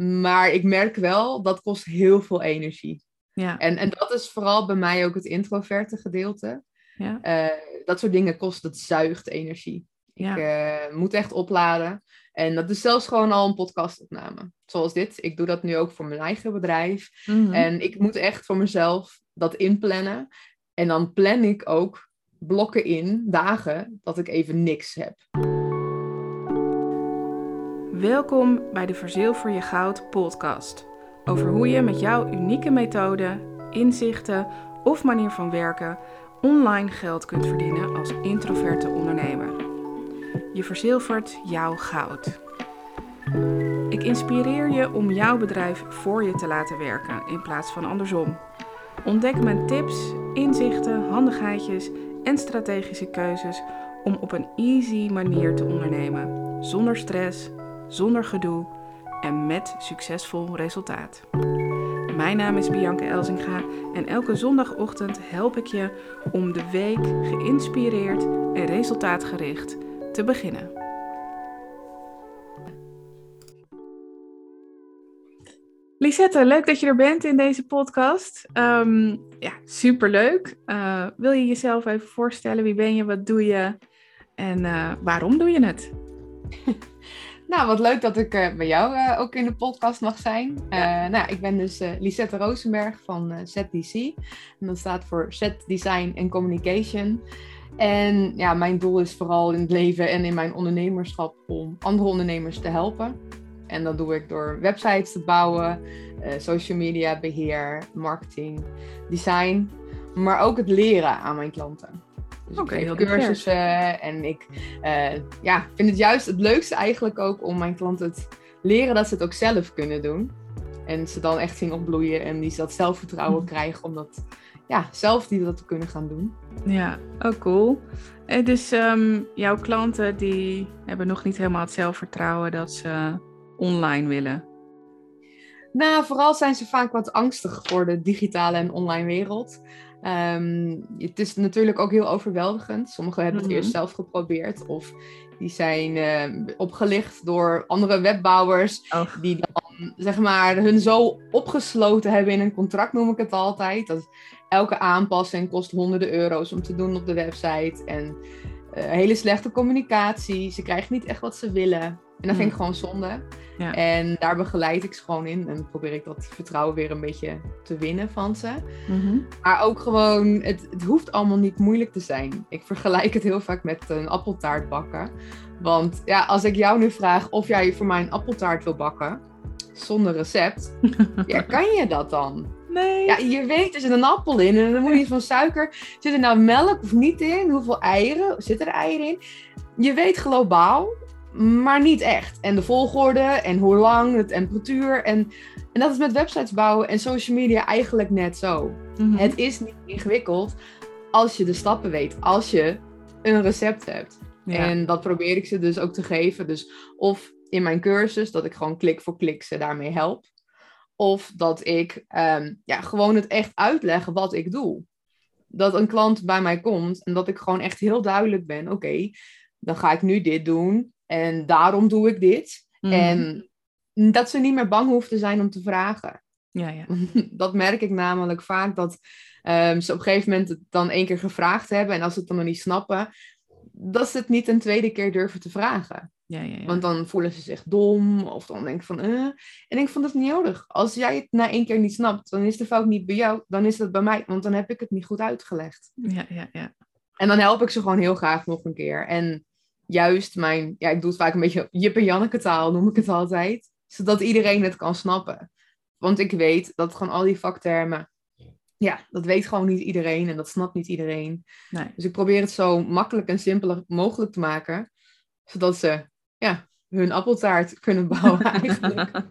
maar ik merk wel, dat kost heel veel energie. Ja. En, en dat is vooral bij mij ook het introverte gedeelte. Ja. Eh, dat soort dingen kost, dat zuigt energie. Ja. Ik eh, moet echt opladen. En dat is zelfs gewoon al een podcastopname. Zoals dit. Ik doe dat nu ook voor mijn eigen bedrijf. Mhm. En ik moet echt voor mezelf dat inplannen. En dan plan ik ook blokken in, dagen, dat ik even niks heb. Welkom bij de Verzilver je Goud podcast. Over hoe je met jouw unieke methode, inzichten of manier van werken online geld kunt verdienen als introverte ondernemer. Je verzilvert jouw goud. Ik inspireer je om jouw bedrijf voor je te laten werken in plaats van andersom. Ontdek mijn tips, inzichten, handigheidjes en strategische keuzes om op een easy manier te ondernemen, zonder stress, zonder gedoe en met succesvol resultaat. Mijn naam is Bianca Elzinga en elke zondagochtend help ik je om de week geïnspireerd en resultaatgericht te beginnen. Lisette, leuk dat je er bent in deze podcast. Ehm, ja, superleuk. Uh, wil je jezelf even voorstellen? Wie ben je? Wat doe je? En uh, waarom doe je het? Nou, wat leuk dat ik uh, bij jou uh, ook in de podcast mag zijn. Uh, nou, ik ben dus Lisette Rosenberg van ZDC. En dat staat voor Set Design and Communication. En ja, mijn doel is vooral in het leven en in mijn ondernemerschap om andere ondernemers te helpen. En dat doe ik door websites te bouwen, social media beheer, marketing, design. Maar ook het leren aan mijn klanten. Dus Oké, ik geef cursussen en ik uh, ja, vind het juist het leukste eigenlijk ook om mijn klanten te leren dat ze het ook zelf kunnen doen. En ze dan echt zien opbloeien en die ze dat zelfvertrouwen krijgen om dat ja, zelf die dat te kunnen gaan doen. Ja, oh cool. En dus um, jouw klanten die hebben nog niet helemaal het zelfvertrouwen dat ze online willen. Nou, vooral zijn ze vaak wat angstig voor de digitale en online wereld. Um, het is natuurlijk ook heel overweldigend. Sommigen hebben het Mhm. eerst zelf geprobeerd of die zijn uh, opgelicht door andere webbouwers Oh. die dan zeg maar hun zo opgesloten hebben in een contract, noem ik het altijd. Dat elke aanpassing kost honderden euro's om te doen op de website en uh, hele slechte communicatie. Ze krijgen niet echt wat ze willen. En dat vind ik Mm. gewoon zonde. Ja. En daar begeleid ik ze gewoon in en probeer ik dat vertrouwen weer een beetje te winnen van ze. Mhm. Maar ook gewoon, het, het hoeft allemaal niet moeilijk te zijn. Ik vergelijk het heel vaak met een appeltaart bakken. Want ja, als ik jou nu vraag of jij voor mij een appeltaart wil bakken, zonder recept, ja, kan je dat dan? Nee. Ja, je weet, er zit een appel in en dan moet je iets van suiker. Zit er nou melk of niet in? Hoeveel eieren? Zitten er eieren in? Je weet globaal, maar niet echt. En de volgorde en hoe lang, de temperatuur. En, en dat is met websites bouwen en social media eigenlijk net zo. Mhm. Het is niet ingewikkeld als je de stappen weet, als je een recept hebt. Ja. En dat probeer ik ze dus ook te geven. Dus of in mijn cursus, dat ik gewoon klik voor klik ze daarmee help. Of dat ik ehm, ja, gewoon het echt uitleg wat ik doe. Dat een klant bij mij komt en dat ik gewoon echt heel duidelijk ben. Oké, dan ga ik nu dit doen en daarom doe ik dit. Mhm. En dat ze niet meer bang hoeft te zijn om te vragen. Ja, ja. Dat merk ik namelijk vaak dat ehm, ze op een gegeven moment het dan één keer gevraagd hebben en als ze het dan nog niet snappen, dat ze het niet een tweede keer durven te vragen. Ja, ja, ja. Want dan voelen ze zich dom of dan denk ik van, eh. En ik vond dat niet nodig. Als jij het na één keer niet snapt, dan is de fout niet bij jou, dan is het bij mij, want dan heb ik het niet goed uitgelegd. ja, ja, ja. En dan help ik ze gewoon heel graag nog een keer. En juist mijn, ja, ik doe het vaak een beetje Jip en Janneke taal, noem ik het altijd. Zodat iedereen het kan snappen. Want ik weet dat gewoon al die vaktermen, ja, dat weet gewoon niet iedereen en dat snapt niet iedereen. Nee. Dus ik probeer het zo makkelijk en simpel mogelijk te maken, zodat ze, ja, hun appeltaart kunnen bouwen eigenlijk.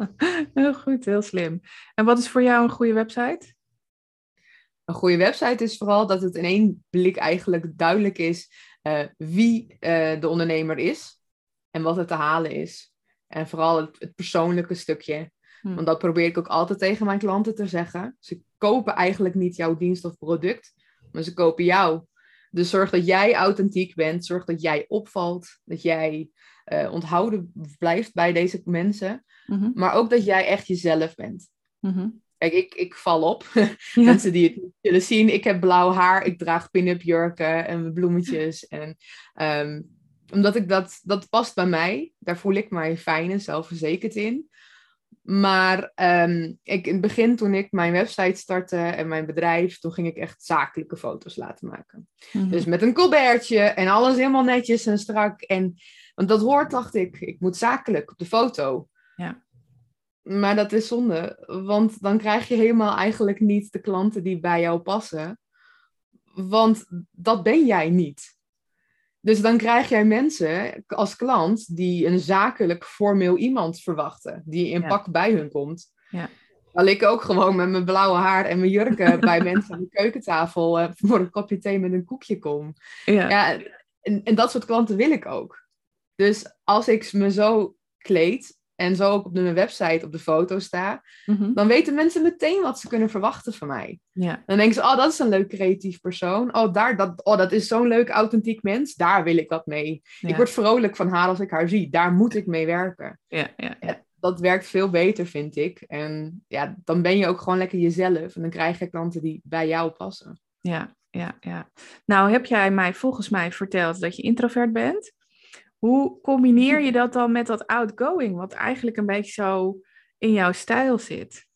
heel goed, heel slim. En wat is voor jou een goede website? Een goede website is vooral dat het in één blik eigenlijk duidelijk is eh, wie eh, de ondernemer is en wat er te halen is. En vooral het, het persoonlijke stukje. Hm. Want dat probeer ik ook altijd tegen mijn klanten te zeggen. Ze kopen eigenlijk niet jouw dienst of product, maar ze kopen jou. Dus zorg dat jij authentiek bent. Zorg dat jij opvalt. Dat jij uh, onthouden blijft bij deze mensen. Mhm. Maar ook dat jij echt jezelf bent. Mhm. Kijk, ik, ik val op. Ja. Mensen die het niet willen zien. Ik heb blauw haar. Ik draag pin-up jurken en bloemetjes. En ehm, omdat ik dat, dat past bij mij. Daar voel ik mij fijn en zelfverzekerd in. Maar ehm, ik, in het begin, toen ik mijn website startte en mijn bedrijf, toen ging ik echt zakelijke foto's laten maken. Mhm. Dus met een colbertje en alles helemaal netjes en strak. En, want dat hoort, dacht ik, ik moet zakelijk op de foto. Ja. Maar dat is zonde, want dan krijg je helemaal eigenlijk niet de klanten die bij jou passen. Want dat ben jij niet. Dus dan krijg jij mensen als klant die een zakelijk formeel iemand verwachten, die in Ja. pak bij hun komt. Ja. Terwijl ik ook gewoon met mijn blauwe haar en mijn jurken bij mensen aan de keukentafel eh, voor een kopje thee met een koekje kom. ja. Ja, en, en dat soort klanten wil ik ook. Dus als ik me zo kleed en zo ook op de- mijn website op de foto sta, Mhm. dan weten mensen meteen wat ze kunnen verwachten van mij. ja. Dan denken ze, oh, dat is een leuk creatief persoon. Oh, daar, dat, oh dat is zo'n leuk authentiek mens. Daar wil ik wat mee. Ja. Ik word vrolijk van haar als ik haar zie. Daar moet ik mee werken. Ja, ja, ja. Dat werkt veel beter, vind ik. En ja, dan ben je ook gewoon lekker jezelf. En dan krijg je klanten die bij jou passen. Ja, ja, ja. Nou, heb jij mij volgens mij verteld dat je introvert bent. Hoe combineer je dat dan met dat outgoing, wat eigenlijk een beetje zo in jouw stijl zit?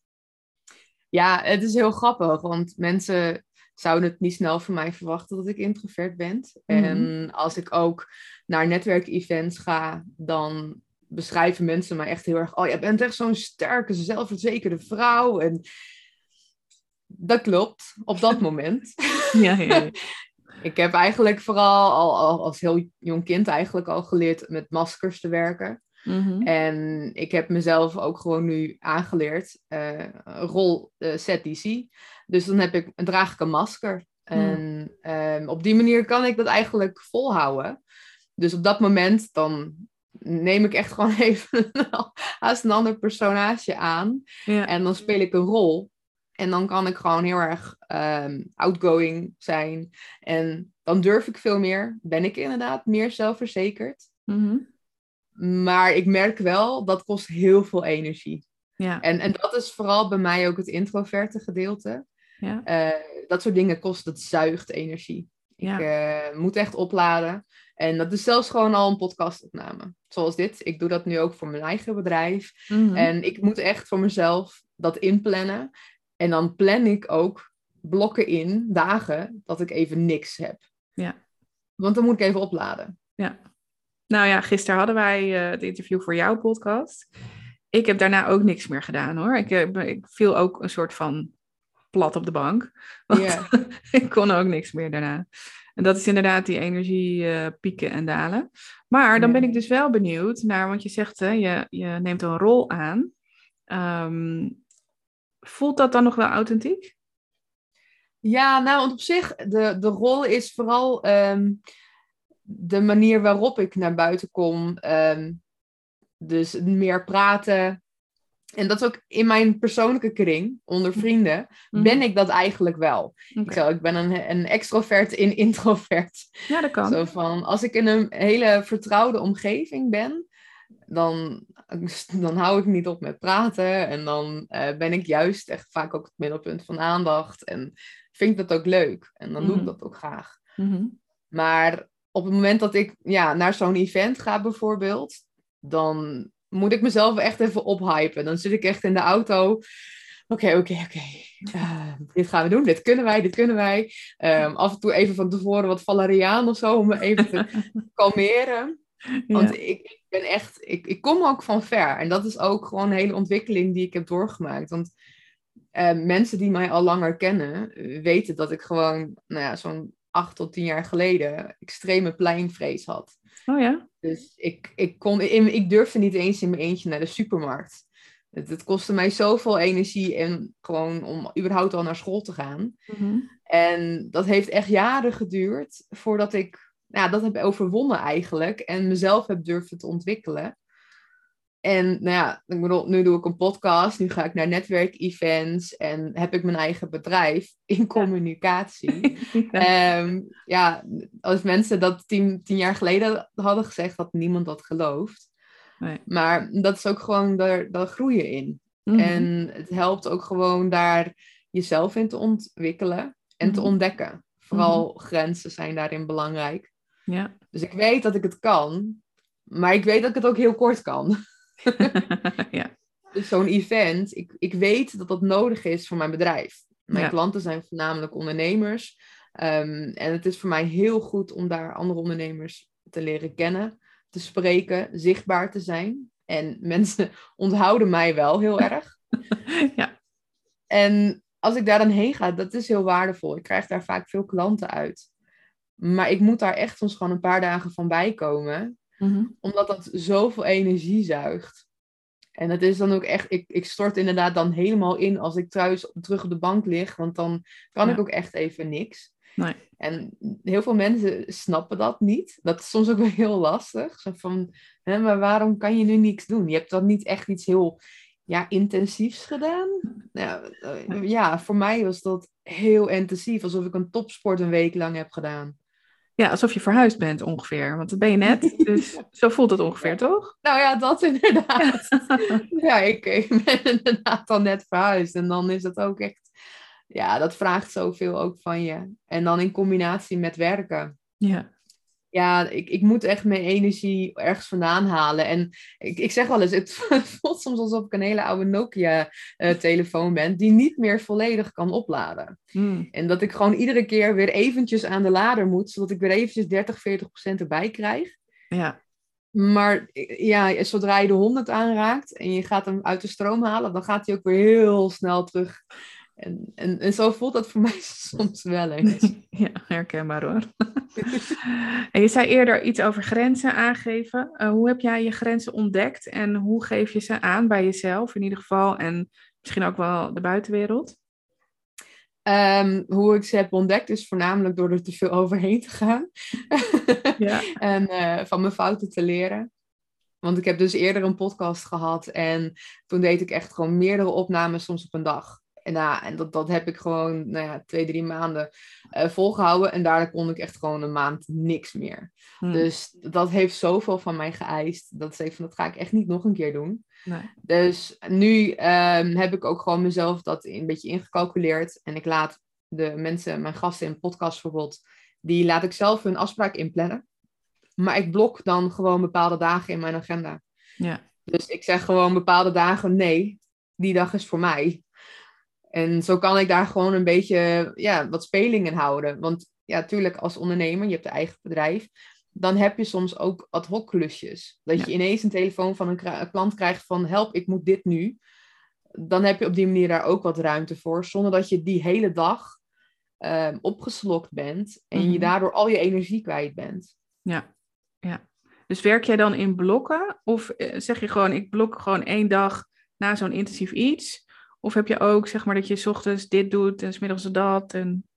Ja, het is heel grappig, want mensen zouden het niet snel van mij verwachten dat ik introvert ben. Mhm. En als ik ook naar netwerkevents ga, dan beschrijven mensen mij echt heel erg. Oh, je bent echt zo'n sterke, zelfverzekerde vrouw. En dat klopt op dat moment. Ja, ja, ja. Ik heb eigenlijk vooral al, al als heel jong kind eigenlijk al geleerd met maskers te werken. Mhm. En ik heb mezelf ook gewoon nu aangeleerd, eh, rol eh ZDC. Dus dan heb ik, draag ik een masker. En ehm, op die manier kan ik dat eigenlijk volhouden. Dus op dat moment dan neem ik echt gewoon even haast een ander personage aan. Ja. En dan speel ik een rol. En dan kan ik gewoon heel erg ehm, outgoing zijn. En dan durf ik veel meer. Ben ik inderdaad meer zelfverzekerd. Mhm. Maar ik merk wel, dat kost heel veel energie. ja, En, en dat is vooral bij mij ook het introverte gedeelte. ja, Eh, dat soort dingen kost, dat zuigt energie. Ja. Ik eh, moet echt opladen. En dat is zelfs gewoon al een podcastopname. Zoals dit. Ik doe dat nu ook voor mijn eigen bedrijf. Mhm. En ik moet echt voor mezelf dat inplannen. En dan plan ik ook blokken in, dagen, dat ik even niks heb. Ja. Want dan moet ik even opladen. Nou ja, gisteren hadden wij eh, het interview voor jouw podcast. Ik heb daarna ook niks meer gedaan hoor. Ik, heb- ik viel ook een soort van plat op de bank. Want Ja. ik kon ook niks meer daarna. En dat is inderdaad die energie eh, pieken en dalen. Maar dan Ja. ben ik dus wel benieuwd naar, want je zegt hè, je, je neemt een rol aan. Ehm, voelt dat dan nog wel authentiek? Ja, nou, want op zich, de, de rol is vooral ehm, de manier waarop ik naar buiten kom. ehm, dus meer praten. En dat is ook in mijn persoonlijke kring, onder vrienden, ben ik dat eigenlijk wel. Mhm. Ik, ik ben een, een extrovert in introvert. Ja, dat kan. Zo van, als ik in een hele vertrouwde omgeving ben, dan, dan hou ik niet op met praten. En dan eh, ben ik juist echt vaak ook het middelpunt van aandacht. En vind ik dat ook leuk. En dan doe ik Mhm. dat ook graag. Mhm. Maar op het moment dat ik ja, naar zo'n event ga bijvoorbeeld, dan moet ik mezelf echt even ophypen. Dan zit ik echt in de auto. Oké, oké, oké. Eh, dit gaan we doen. Dit kunnen wij, dit kunnen wij. Ehm, af en toe even van tevoren wat Valeriaan of zo, om me even te kalmeren. Want Ja. ik, ik ben echt, ik, ik kom ook van ver. En dat is ook gewoon een hele ontwikkeling die ik heb doorgemaakt. Want eh, mensen die mij al langer kennen, eh, weten dat ik gewoon, nou ja, zo'n acht tot tien jaar geleden extreme pleinvrees had. Oh ja? Dus ik, ik, kon, in, ik durfde niet eens in mijn eentje naar de supermarkt. Het, het kostte mij zoveel energie en gewoon om überhaupt al naar school te gaan. Mhm. En dat heeft echt jaren geduurd voordat ik nou, dat heb overwonnen eigenlijk en mezelf heb durven te ontwikkelen. en nou ja, ik bedoel, nu doe ik een podcast, nu ga ik naar netwerkevents en heb ik mijn eigen bedrijf in communicatie. ja. Ehm, ja, als mensen dat tien, tien jaar geleden hadden gezegd, had niemand dat geloofd. Nee. Maar dat is ook gewoon, daar, daar groeien in. Mhm. En het helpt ook gewoon daar jezelf in te ontwikkelen en te mhm. ontdekken. Vooral mhm. grenzen zijn daarin belangrijk. Ja. Dus ik weet dat ik het kan, maar ik weet dat ik het ook heel kort kan. ja. Dus zo'n event, ik, ik weet dat dat nodig is voor mijn bedrijf. Mijn klanten zijn voornamelijk ondernemers. Ehm, en het is voor mij heel goed om daar andere ondernemers te leren kennen, te spreken, zichtbaar te zijn. En mensen onthouden mij wel heel erg. ja. En als ik daar dan heen ga, dat is heel waardevol. Ik krijg daar vaak veel klanten uit. Maar ik moet daar echt soms gewoon een paar dagen van bijkomen. Mhm. Omdat dat zoveel energie zuigt. En het is dan ook echt, ik, ik stort inderdaad dan helemaal in als ik thuis terug op de bank lig. Want dan kan ik ook echt even niks. Nee. En heel veel mensen snappen dat niet. Dat is soms ook wel heel lastig. Zo van, hè, maar waarom kan je nu niks doen? Je hebt dan niet echt iets heel ja, intensiefs gedaan. Eh, ja, voor mij was dat heel intensief. Alsof ik een topsport een week lang heb gedaan. Ja, alsof je verhuisd bent ongeveer. Want dat ben je net. Dus zo voelt het ongeveer, toch? Nou ja, dat inderdaad. ja, ik, ik, ben inderdaad al net verhuisd. En dan is het ook echt... Ja, dat vraagt zoveel ook van je. En dan in combinatie met werken. Ja ja, ik, ik moet echt mijn energie ergens vandaan halen. En ik, ik zeg wel eens, het voelt soms alsof ik een hele oude Nokia-telefoon uh, ben, die niet meer volledig kan opladen. Hmm. En dat ik gewoon iedere keer weer eventjes aan de lader moet, zodat ik weer eventjes 30, 40 procent erbij krijg. Ja. Maar ja, zodra je de 100 aanraakt en je gaat hem uit de stroom halen, dan gaat hij ook weer heel snel terug en, en, en zo voelt dat voor mij soms wel eens. Ja, herkenbaar hoor. en je zei eerder iets over grenzen aangeven. Uh, hoe heb jij je grenzen ontdekt en hoe geef je ze aan bij jezelf in ieder geval en misschien ook wel de buitenwereld? Um, hoe ik ze heb ontdekt is voornamelijk door er te veel overheen te gaan. ja. en uh, van mijn fouten te leren. Want ik heb dus eerder een podcast gehad en toen deed ik echt gewoon meerdere opnames soms op een dag. En, nou, en dat, dat heb ik gewoon nou ja, twee, drie maanden uh, volgehouden. En daarna kon ik echt gewoon een maand niks meer. Hmm. Dus dat heeft zoveel van mij geëist. Dat ik van, dat ga ik echt niet nog een keer doen. Nee. Dus nu um, heb ik ook gewoon mezelf dat een beetje ingecalculeerd. En ik laat de mensen, mijn gasten in podcast bijvoorbeeld, die laat ik zelf hun afspraak inplannen. Maar ik blok dan gewoon bepaalde dagen in mijn agenda. Ja. Dus ik zeg gewoon bepaalde dagen nee, die dag is voor mij. En zo kan ik daar gewoon een beetje ja, wat speling in houden. Want ja, natuurlijk als ondernemer, je hebt een eigen bedrijf, dan heb je soms ook ad hoc klusjes. Dat je ineens een telefoon van een, klant krijgt van help, ik moet dit nu. Dan heb je op die manier daar ook wat ruimte voor, zonder dat je die hele dag uh, opgeslokt bent en je mhm. daardoor al je energie kwijt bent. Ja, ja. Dus werk jij dan in blokken? Of eh, zeg je gewoon, ik blok gewoon één dag na zo'n intensief iets? Of heb je ook, zeg maar, dat je s ochtends dit doet en s middags dat? En...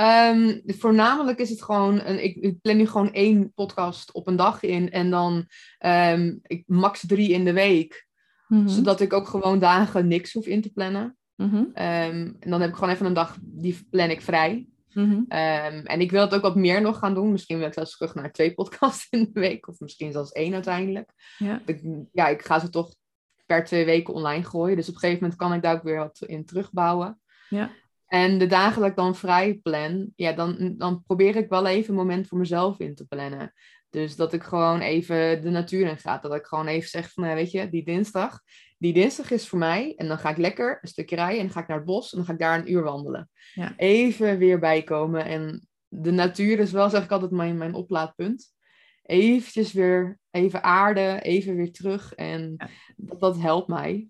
Um, voornamelijk is het gewoon, een, ik, ik, plan nu gewoon één podcast op een dag in en dan um, ik, max drie in de week. Mhm. Zodat ik ook gewoon dagen niks hoef in te plannen. Mhm. Ehm, en dan heb ik gewoon even een dag, die plan ik vrij. Mhm. en ik wil het ook wat meer nog gaan doen. Misschien wil ik zelfs terug naar twee podcasts in de week. Of misschien zelfs één uiteindelijk. Ja, ik, ja, ik ga ze toch per twee weken online gooien. Dus op een gegeven moment kan ik daar ook weer wat in terugbouwen. Ja. En de dagen dat ik dan vrij plan, ja, dan, dan probeer ik wel even een moment voor mezelf in te plannen. Dus dat ik gewoon even de natuur in ga. Dat ik gewoon even zeg van, weet je, die dinsdag, die dinsdag is voor mij. En dan ga ik lekker een stukje rijden en dan ga ik naar het bos en dan ga ik daar een uur wandelen. Ja. Even weer bijkomen. En de natuur is wel, zeg ik altijd, mijn, mijn oplaadpunt eventjes weer even aarde, even weer terug. En dat, dat, helpt mij.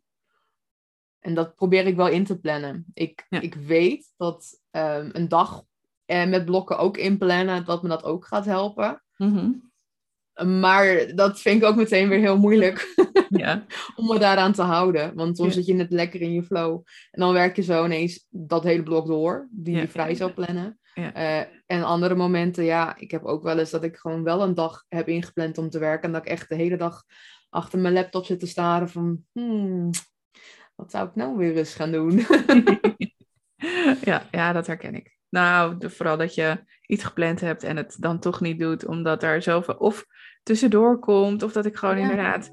En dat probeer ik wel in te plannen. Ik, ik weet dat um, een dag uh, met blokken ook inplannen, dat me dat ook gaat helpen. Mhm. Maar dat vind ik ook meteen weer heel moeilijk. Ja. om me daaraan te houden. Want dan zit je net lekker in je flow. En dan werk je zo ineens dat hele blok door, die je vrij zou plannen. Uh, en andere momenten, ja, ik heb ook wel eens dat ik gewoon wel een dag heb ingepland om te werken. En dat ik echt de hele dag achter mijn laptop zit te staren van, hmm, wat zou ik nou weer eens gaan doen? ja, ja, dat herken ik. Nou, de, vooral dat je iets gepland hebt en het dan toch niet doet, omdat er zoveel of tussendoor komt, of dat ik gewoon inderdaad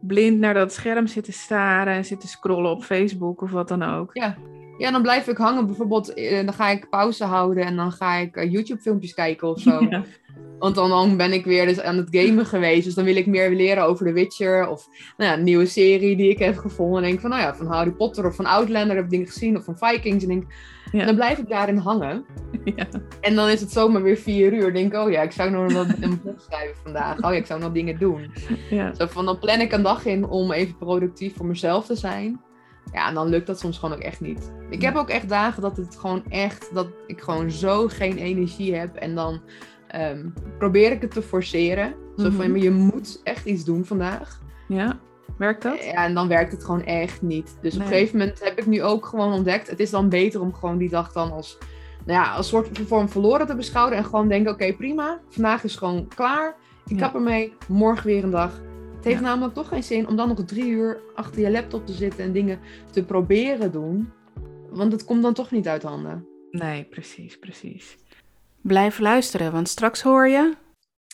blind naar dat scherm zit te staren en zit te scrollen op Facebook of wat dan ook. Ja, ja dan blijf ik hangen. Bijvoorbeeld, eh, dan ga ik pauze houden en dan ga ik eh, YouTube-filmpjes kijken of zo. Want dan, dan, ben ik weer dus aan het gamen geweest. Dus dan wil ik meer leren over The Witcher. Of nou ja, een nieuwe serie die ik heb gevonden. En denk van, nou ja, van Harry Potter of van Outlander heb ik dingen gezien. Of van Vikings. En denk, dan blijf ik daarin hangen. Ja. En dan is het zomaar weer vier uur. Denk oh ja, ik zou nog wat een boek schrijven vandaag. Oh ja, ik zou nog dingen doen. Ja. Zo van, dan plan ik een dag in om even productief voor mezelf te zijn. Ja, en dan lukt dat soms gewoon ook echt niet. Ik heb ook echt dagen dat het gewoon echt, dat ik gewoon zo geen energie heb. En dan um, probeer ik het te forceren. Zo van, mhm. je moet echt iets doen vandaag. Ja, werkt dat? Ja, en dan werkt het gewoon echt niet. Dus op een gegeven moment heb ik nu ook gewoon ontdekt, het is dan beter om gewoon die dag dan als, nou ja, als soort vorm verloren te beschouwen. En gewoon denken, oké, prima, vandaag is gewoon klaar. Ik kap ermee, morgen weer een dag. Het heeft namelijk toch geen zin om dan nog drie uur achter je laptop te zitten en dingen te proberen doen. Want het komt dan toch niet uit handen. Nee, precies, precies. Blijf luisteren, want straks hoor je.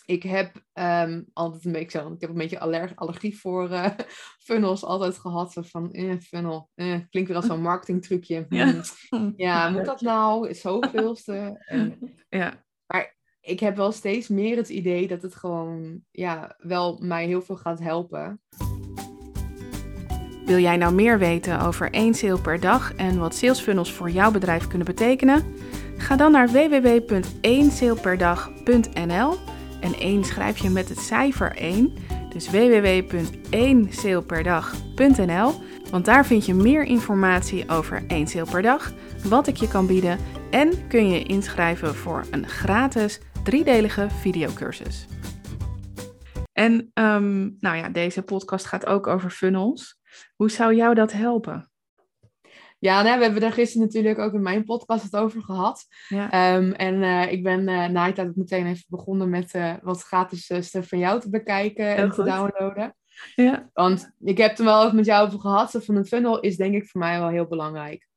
Ik heb um, altijd een beetje, ik heb een beetje allerg, allergie voor uh, funnels altijd gehad. Van eh, funnel, eh, klinkt weer als zo'n marketingtrucje. Ja. Ja, moet dat nou? Is zoveelste. ja. Maar ik heb wel steeds meer het idee dat het gewoon ja, wel mij heel veel gaat helpen. Wil jij nou meer weten over één sale per dag en wat sales funnels voor jouw bedrijf kunnen betekenen? Ga dan naar www.1saleperdag.nl en 1 schrijf je met het cijfer 1, dus www.1saleperdag.nl, want daar vind je meer informatie over 1 sale per dag, wat ik je kan bieden en kun je inschrijven voor een gratis driedelige videocursus. En um, nou ja, deze podcast gaat ook over funnels. Hoe zou jou dat helpen? Ja, nou, we hebben daar gisteren natuurlijk ook in mijn podcast het over gehad. Ja. Ehm, en uh, ik ben uh, na het meteen even begonnen met uh, wat gratis stuff van jou te bekijken en te downloaden. Ja. Want ik heb er wel even met jou over gehad. Van een funnel is denk ik voor mij wel heel belangrijk.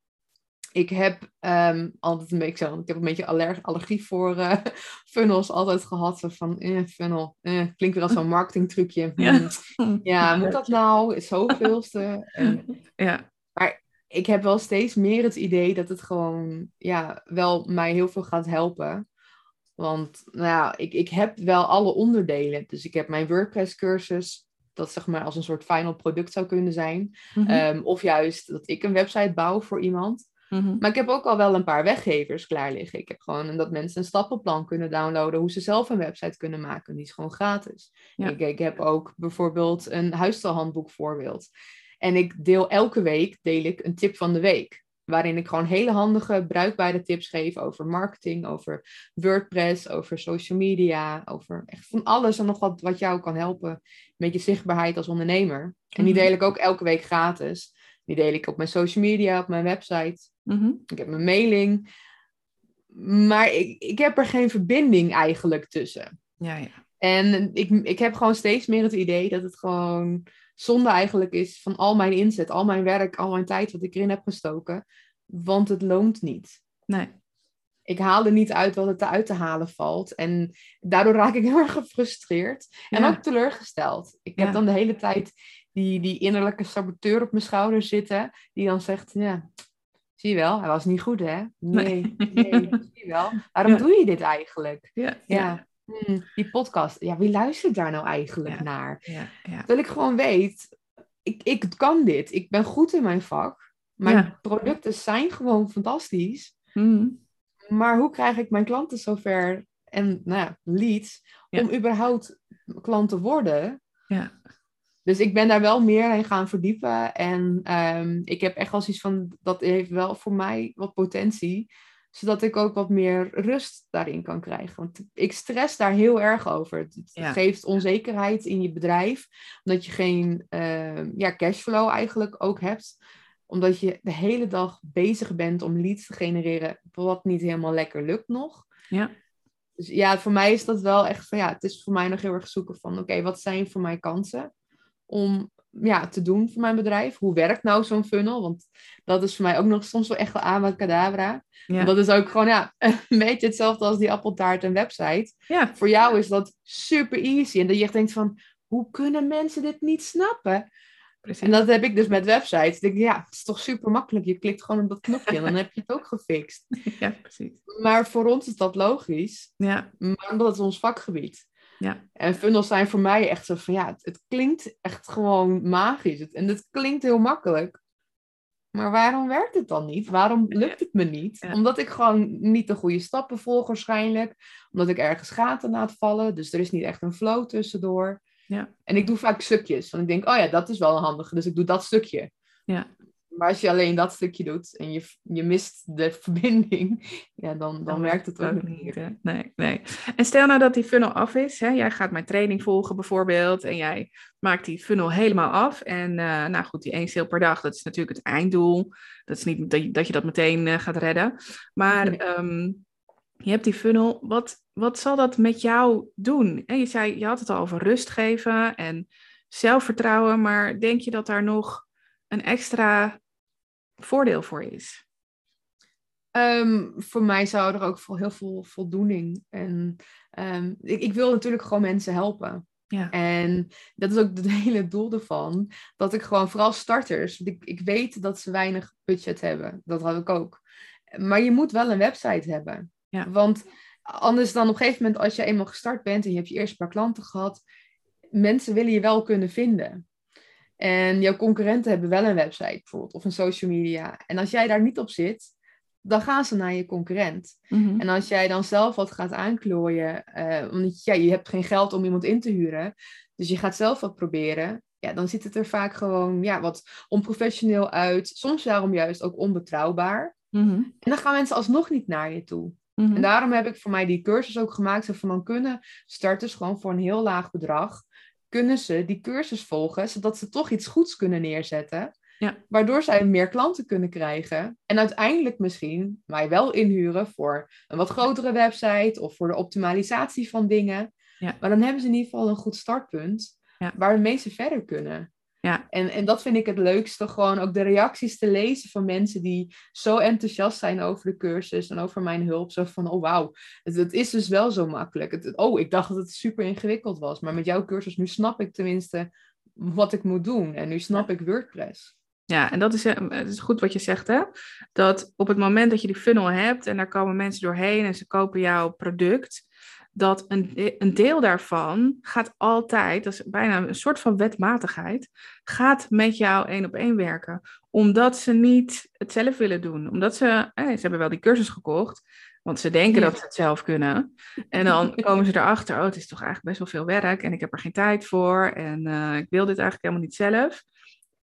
Ik heb um, altijd een beetje zo, ik heb een beetje allerg, allergie voor funnels altijd gehad. Van eh, funnel, eh, klinkt weer als zo'n marketingtrucje. Ja. Hmm. ja, moet dat nou? Is zoveelste. ja. Maar ik heb wel steeds meer het idee dat het gewoon ja, wel mij heel veel gaat helpen. Want nou ja, ik, ik heb wel alle onderdelen. Dus ik heb mijn WordPress cursus, dat zeg maar als een soort final product zou kunnen zijn. Mhm. Ehm, of juist dat ik een website bouw voor iemand. Mhm. Maar ik heb ook al wel een paar weggevers klaar liggen. Ik heb gewoon dat mensen een stappenplan kunnen downloaden hoe ze zelf een website kunnen maken. Die is gewoon gratis. Ik, ik heb ook bijvoorbeeld een huisstijlhandboek voorbeeld. En ik deel elke week deel ik een tip van de week. Waarin ik gewoon hele handige, bruikbare tips geef over marketing, over WordPress, over social media, over echt van alles en nog wat wat jou kan helpen met je zichtbaarheid als ondernemer. En die mhm. deel ik ook elke week gratis. Die deel ik op mijn social media, op mijn website. Mhm. Ik heb mijn mailing. Maar ik, ik heb er geen verbinding eigenlijk tussen. Ja, ja. En ik, ik heb gewoon steeds meer het idee dat het gewoon zonde eigenlijk is van al mijn inzet, al mijn werk, al mijn tijd wat ik erin heb gestoken. Want het loont niet. Nee. Ik haal er niet uit wat het eruit te halen valt. En daardoor raak ik heel erg gefrustreerd. En ook teleurgesteld. Ik heb dan de hele tijd die, die innerlijke saboteur op mijn schouder zitten. Die dan zegt, ja, zie je wel, hij was niet goed hè? Nee, nee, zie je wel. Waarom doe je dit eigenlijk? ja. ja. Hmm, die podcast, ja, wie luistert daar nou eigenlijk naar? Ja, ja. Dat ik gewoon weet, ik, ik kan dit. Ik ben goed in mijn vak. Mijn producten zijn gewoon fantastisch. Hmm. Maar hoe krijg ik mijn klanten zover en nou leads om überhaupt klant te worden? Ja. Dus ik ben daar wel meer in gaan verdiepen. En um, ik heb echt wel zoiets van, dat heeft wel voor mij wat potentie zodat ik ook wat meer rust daarin kan krijgen. Want ik stress daar heel erg over. Het, geeft onzekerheid in je bedrijf, omdat je geen uh, ja, cashflow eigenlijk ook hebt. Omdat je de hele dag bezig bent om leads te genereren, wat niet helemaal lekker lukt nog. Ja. Dus ja, voor mij is dat wel echt van ja, het is voor mij nog heel erg zoeken van oké, wat zijn voor mij kansen? Om ja, te doen voor mijn bedrijf. Hoe werkt nou zo'n funnel? Want dat is voor mij ook nog soms wel echt wel aan cadabra. Ja. Dat is ook gewoon ja, een beetje hetzelfde als die appeltaart en website. Ja. Voor jou is dat super easy. En dat je echt denkt van, hoe kunnen mensen dit niet snappen? Precies. En dat heb ik dus met websites. Ik denk, ja, het is toch super makkelijk. Je klikt gewoon op dat knopje en dan heb je het ook gefixt. Ja, precies. Maar voor ons is dat logisch. Ja. Maar dat is ons vakgebied. Ja. En funnels zijn voor mij echt zo van, ja, het, het klinkt echt gewoon magisch. Het, en het klinkt heel makkelijk. Maar waarom werkt het dan niet? Waarom lukt het me niet? Omdat ik gewoon niet de goede stappen volg waarschijnlijk. Omdat ik ergens gaten laat vallen. Dus er is niet echt een flow tussendoor. Ja. En ik doe vaak stukjes. Want ik denk, oh ja, dat is wel een handige. Dus ik doe dat stukje. Ja. Maar als je alleen dat stukje doet en je, je mist de verbinding, ja, dan, dan, werkt het ook, niet. Hè? Nee, nee. En stel nou dat die funnel af is. Hè? Jij gaat mijn training volgen bijvoorbeeld. En jij maakt die funnel helemaal af. En uh, nou goed, die één sale per dag, dat is natuurlijk het einddoel. Dat is niet dat je dat, je dat meteen uh, gaat redden. Maar um, je hebt die funnel. Wat, wat zal dat met jou doen? En je zei, je had het al over rust geven en zelfvertrouwen. Maar denk je dat daar nog een extra voordeel voor is? Um, voor mij zou er ook heel veel voldoening. En um, ik, ik, wil natuurlijk gewoon mensen helpen. Ja. En dat is ook het hele doel ervan. Dat ik gewoon, vooral starters, ik, ik weet dat ze weinig budget hebben. Dat had ik ook. Maar je moet wel een website hebben. Ja. Want anders dan op een gegeven moment, als je eenmaal gestart bent en je hebt je eerste paar klanten gehad, mensen willen je wel kunnen vinden. En jouw concurrenten hebben wel een website bijvoorbeeld, of een social media. En als jij daar niet op zit, dan gaan ze naar je concurrent. Mhm. En als jij dan zelf wat gaat aanklooien, uh, omdat ja, je hebt geen geld om iemand in te huren, dus je gaat zelf wat proberen, ja, dan ziet het er vaak gewoon ja, wat onprofessioneel uit. Soms daarom juist ook onbetrouwbaar. Mhm. En dan gaan mensen alsnog niet naar je toe. Mhm. En daarom heb ik voor mij die cursus ook gemaakt. Zo van dan kunnen starters gewoon voor een heel laag bedrag kunnen ze die cursus volgen, zodat ze toch iets goeds kunnen neerzetten. Ja. Waardoor zij meer klanten kunnen krijgen. En uiteindelijk misschien mij wel inhuren voor een wat grotere website of voor de optimalisatie van dingen. Ja. Maar dan hebben ze in ieder geval een goed startpunt ja. waar de meeste verder kunnen. Ja. En, en dat vind ik het leukste, gewoon ook de reacties te lezen van mensen die zo enthousiast zijn over de cursus en over mijn hulp. Zo van, oh wauw, het, het is dus wel zo makkelijk. Het, oh, ik dacht dat het super ingewikkeld was, maar met jouw cursus nu snap ik tenminste wat ik moet doen. En nu snap ik WordPress. Ja, en dat is, eh, het is goed wat je zegt, hè? Dat op het moment dat je die funnel hebt en daar komen mensen doorheen en ze kopen jouw product, dat een, een deel daarvan gaat altijd, dat is bijna een soort van wetmatigheid, gaat met jou één op één werken. Omdat ze niet het zelf willen doen. Omdat ze, eh, ze hebben wel die cursus gekocht, want ze denken dat ze het zelf kunnen. En dan komen ze erachter, oh, het is toch eigenlijk best wel veel werk en ik heb er geen tijd voor en uh, ik wil dit eigenlijk helemaal niet zelf.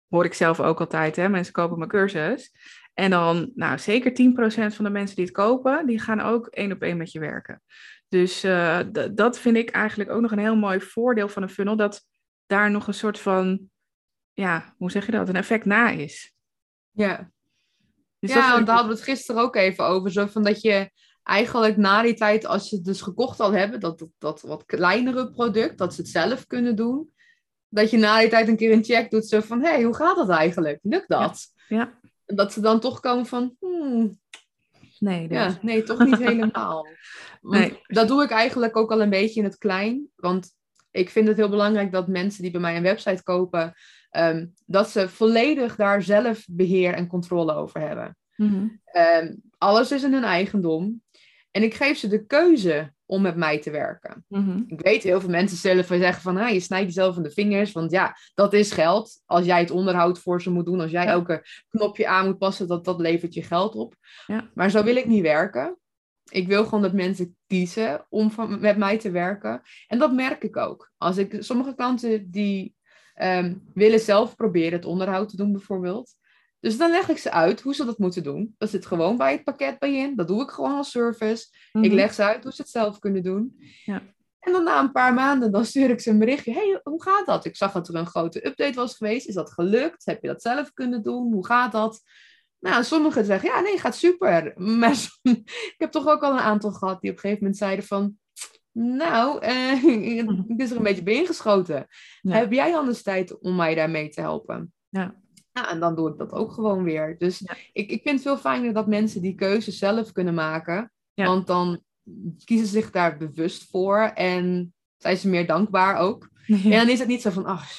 Hoor ik zelf ook altijd, hè? mensen kopen mijn cursus. En dan, nou, zeker 10% van de mensen die het kopen, die gaan ook één op één met je werken. Dus uh, dat vind ik eigenlijk ook nog een heel mooi voordeel van een funnel, dat daar nog een soort van, ja, hoe zeg je dat, een effect na is. Ja, dus ja want daar hadden we het gisteren ook even over, zo van dat je eigenlijk na die tijd, als ze het dus gekocht al hebben, dat, dat, dat wat kleinere product, dat ze het zelf kunnen doen, dat je na die tijd een keer een check doet, zo van, hé, hey, hoe gaat dat eigenlijk? Lukt dat? Ja. ja. En dat ze dan toch komen van, hmm, Nee, ja, nee, toch niet helemaal. nee. Dat doe ik eigenlijk ook al een beetje in het klein. Want ik vind het heel belangrijk dat mensen die bij mij een website kopen, ehm, dat ze volledig daar zelf beheer en controle over hebben. Mhm. Ehm, alles is in hun eigendom. En ik geef ze de keuze om met mij te werken. Mhm. Ik weet, heel veel mensen zullen zeggen van, ah, je snijdt jezelf in de vingers, want ja, dat is geld. Als jij het onderhoud voor ze moet doen, als jij elke knopje aan moet passen, dat, dat levert je geld op. Ja. Maar zo wil ik niet werken. Ik wil gewoon dat mensen kiezen om van, met mij te werken. En dat merk ik ook. Als ik sommige klanten die um, willen zelf proberen het onderhoud te doen bijvoorbeeld. Dus dan leg ik ze uit hoe ze dat moeten doen. Dat zit gewoon bij het pakket bij in. Dat doe ik gewoon als service. Ik mhm. leg ze uit hoe ze het zelf kunnen doen. Ja. En dan na een paar maanden, dan stuur ik ze een berichtje. hey, hoe gaat dat? Ik zag dat er een grote update was geweest. Is dat gelukt? Heb je dat zelf kunnen doen? Hoe gaat dat? Nou, sommigen zeggen, ja, nee, gaat super. Maar ik heb toch ook al een aantal gehad die op een gegeven moment zeiden van... Nou, eh, ik is er een beetje bij ingeschoten. Ja. Heb jij anders tijd om mij daarmee te helpen? Ja. Ja, en dan doe ik dat ook gewoon weer. Dus Ja. ik, ik vind het veel fijner dat mensen die keuze zelf kunnen maken. Want dan kiezen ze zich daar bewust voor en zijn ze meer dankbaar ook. En dan is het niet zo van, ach,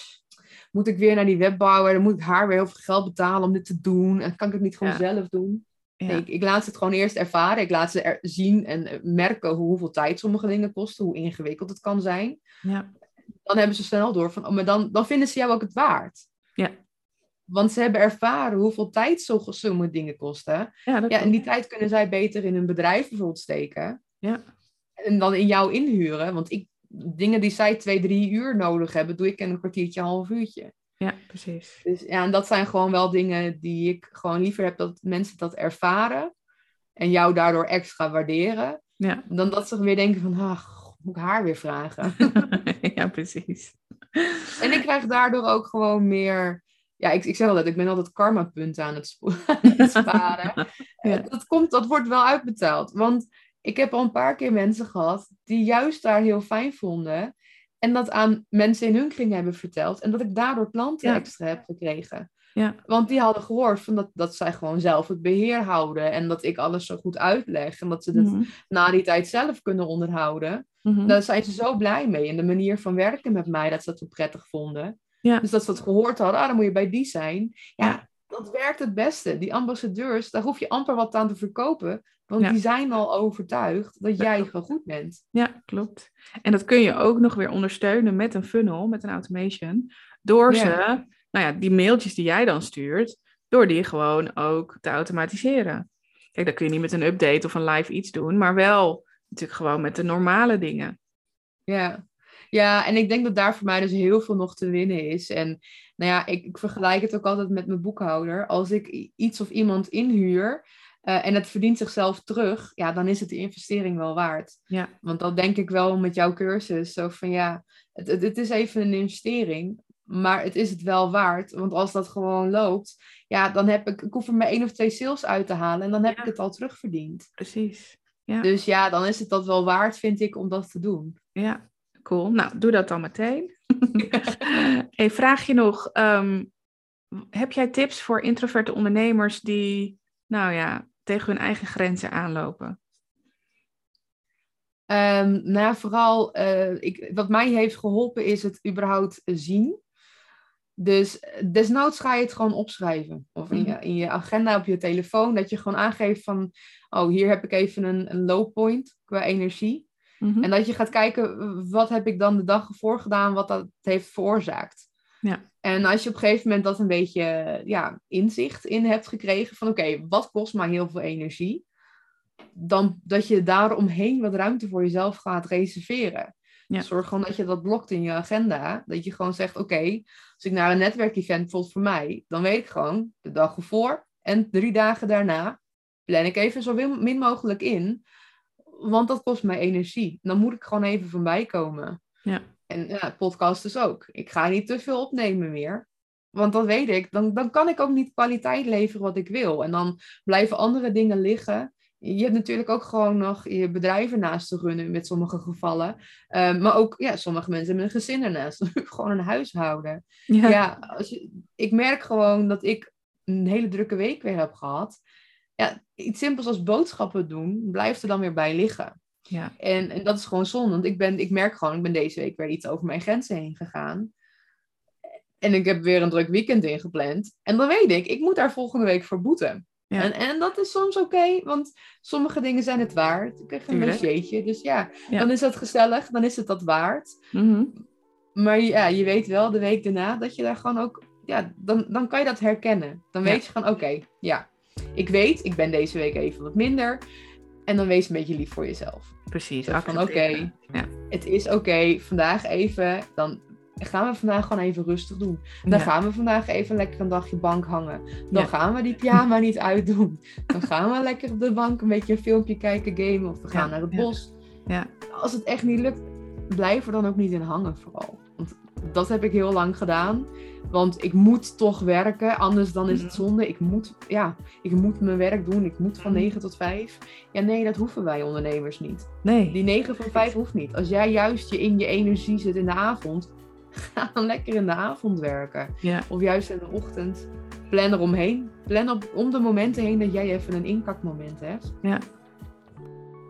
moet ik weer naar die webbouwer, dan moet ik haar weer heel veel geld betalen om dit te doen. En kan ik het niet gewoon Ja. zelf doen? Ja. Nee, ik, ik laat ze het gewoon eerst ervaren. Ik laat ze er zien en eh, merken hoe, hoeveel tijd sommige dingen kosten, hoe ingewikkeld het kan zijn. Ja. Dan hebben ze snel door van, oh, maar dan, dan vinden ze jou ook het waard. Ja. Want ze hebben ervaren hoeveel tijd sommige dingen kosten. Ja, dat Ja, en die tijd kunnen zij beter in hun bedrijf bijvoorbeeld steken. Ja. En dan in jou inhuren. Want ik, dingen die zij twee, drie uur nodig hebben, doe ik in een kwartiertje, een half uurtje. ja, precies. Dus ja, en dat zijn gewoon wel dingen die ik gewoon liever heb dat mensen dat ervaren. En jou daardoor extra waarderen. Ja. Dan dat ze weer denken van, ach, moet ik haar weer vragen. ja, precies. en ik krijg daardoor ook gewoon meer... Ja, ik, ik zeg altijd, ik ben altijd karma-punten aan het, aan het sparen. Ja. Dat, komt, dat wordt wel uitbetaald. Want ik heb al een paar keer mensen gehad die juist daar heel fijn vonden. En dat aan mensen in hun kring hebben verteld. En dat ik daardoor klanten Ja. extra heb gekregen. Ja. Want die hadden gehoord van dat, dat zij gewoon zelf het beheer houden. En dat ik alles zo goed uitleg. En dat ze het Mhm. na die tijd zelf kunnen onderhouden. Mhm. Daar zijn ze zo blij mee. En de manier van werken met mij, dat ze dat zo prettig vonden. Ja. Dus dat ze dat gehoord hadden, ah, dan moet je bij die zijn. Ja. dat werkt het beste. Die ambassadeurs, daar hoef je amper wat aan te verkopen. Want Ja. die zijn al overtuigd dat jij gewoon goed bent. Ja, klopt. En dat kun je ook nog weer ondersteunen met een funnel, met een automation. Door Ja. ze, nou ja, die mailtjes die jij dan stuurt, door die gewoon ook te automatiseren. Kijk, dat kun je niet met een update of een live iets doen, maar wel natuurlijk gewoon met de normale dingen. Ja. ja, en ik denk dat daar voor mij dus heel veel nog te winnen is. En nou ja, ik, ik vergelijk het ook altijd met mijn boekhouder. Als ik iets of iemand inhuur eh, en het verdient zichzelf terug, ja, dan is het de investering wel waard. Ja. Want dat denk ik wel met jouw cursus. Zo van ja, het, het, het is even een investering, maar het is het wel waard. Want als dat gewoon loopt, ja, dan heb ik, ik hoef er maar één of twee sales uit te halen en dan heb Ja. ik het al terugverdiend. Precies. Ja. Dus ja, dan is het dat wel waard, vind ik, om dat te doen. Ja, cool. Nou, doe dat dan meteen. hey, vraag je nog, ehm, heb jij tips voor introverte ondernemers die, nou ja, tegen hun eigen grenzen aanlopen? Ehm, nou ja, vooral eh, ik, wat mij heeft geholpen is het überhaupt zien. Dus eh, desnoods ga je het gewoon opschrijven. Of in, je, in je agenda op je telefoon. Dat je gewoon aangeeft van... Oh, hier heb ik even een, een low point qua energie. Mhm. En dat je gaat kijken, wat heb ik dan de dag ervoor gedaan, wat dat heeft veroorzaakt. Ja. En als je op een gegeven moment dat een beetje ja, inzicht in hebt gekregen, van oké, wat kost mij heel veel energie? Dan dat je daaromheen wat ruimte voor jezelf gaat reserveren. Ja. Zorg gewoon dat je dat blokt in je agenda. Dat je gewoon zegt, oké, als ik naar een netwerkevent, bijvoorbeeld voor mij, dan weet ik gewoon de dag ervoor en drie dagen daarna plan ik even zo min min mogelijk in. Want dat kost mij energie. Dan moet ik gewoon even van bijkomen. Ja. En ja, podcast dus ook. Ik ga niet te veel opnemen meer. Want dan weet ik, dan, dan kan ik ook niet kwaliteit leveren wat ik wil. En dan blijven andere dingen liggen. Je hebt natuurlijk ook gewoon nog je bedrijven naast te runnen met sommige gevallen. Ehm, maar ook, ja, sommige mensen hebben een gezin ernaast. gewoon een huishouden. Ja. Ja, als je, ik merk gewoon dat ik een hele drukke week weer heb gehad. Ja, iets simpels als boodschappen doen, blijft er dan weer bij liggen. Ja. En, en dat is gewoon zonde, want ik, ben, ik merk gewoon, ik ben deze week weer iets over mijn grenzen heen gegaan. En ik heb weer een druk weekend ingepland. En dan weet ik, ik moet daar volgende week voor boeten. Ja. En, en dat is soms oké, want sommige dingen zijn het waard. Ik krijg een logeetje, dus ja, Ja. dan is dat gezellig, dan is het dat waard. Mhm. Maar ja, je weet wel de week daarna dat je daar gewoon ook, ja, dan, dan kan je dat herkennen. Dan Ja. weet je gewoon, oké, ja, ik weet, ik ben deze week even wat minder. En dan wees een beetje lief voor jezelf. Precies. Van, accepteren. Ja. Het is oké, vandaag even, dan gaan we vandaag gewoon even rustig doen. Dan Ja. gaan we vandaag even lekker een dagje bank hangen. Dan Ja. gaan we die pyjama niet uitdoen. Dan gaan we lekker op de bank een beetje een filmpje kijken, gamen of we gaan naar het bos. Ja. Als het echt niet lukt, blijf er dan ook niet in hangen vooral. Want dat heb ik heel lang gedaan. Want ik moet toch werken, anders dan is het Mhm. zonde. Ik moet, ja, ik moet mijn werk doen. Ik moet van Mhm. 9 tot 5. Ja, nee, dat hoeven wij ondernemers niet. Nee. Die 9 van 5 hoeft niet. Als jij juist je in je energie zit in de avond, ga dan lekker in de avond werken. Ja. Of juist in de ochtend. Plan eromheen. Plan op, om de momenten heen dat jij even een inkakmoment hebt. Ja.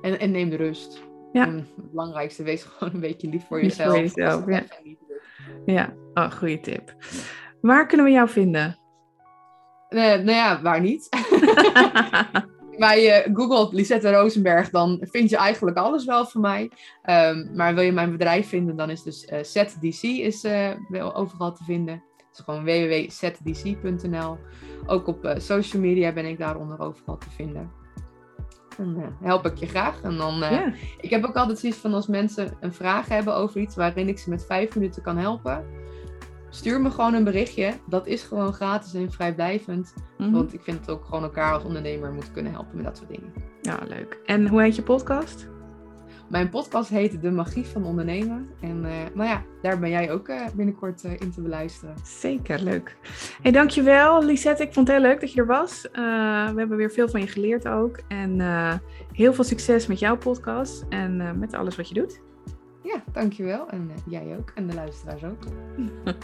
En, en neem de rust. Ja. En het belangrijkste, wees gewoon een beetje lief voor jezelf. jezelf, ja. Ja, oh, goede tip. Waar kunnen we jou vinden? Nee, nou ja, waar niet? Bij uh, Google Lisette Rosenberg, dan vind je eigenlijk alles wel van mij. Ehm, maar wil je mijn bedrijf vinden, dan is dus eh ZDC is, eh, wel overal te vinden. Het is gewoon www.zdc.nl. Ook op eh, social media ben ik daaronder overal te vinden. En eh, help ik je graag. En dan, eh, ja. Ik heb ook altijd zoiets van als mensen een vraag hebben over iets waarin ik ze met vijf minuten kan helpen. Stuur me gewoon een berichtje. Dat is gewoon gratis en vrijblijvend. Mhm. Want ik vind het ook gewoon elkaar als ondernemer moeten kunnen helpen met dat soort dingen. ja, leuk. En hoe heet je podcast? Mijn podcast heet De Magie van Ondernemen. En eh, nou ja, daar ben jij ook eh, binnenkort eh, in te beluisteren. Zeker, leuk. Hey, dankjewel Lisette. Ik vond het heel leuk dat je er was. We hebben weer veel van je geleerd ook. En heel veel succes met jouw podcast en met alles wat je doet. Ja, dankjewel. En jij ook. En de luisteraars ook.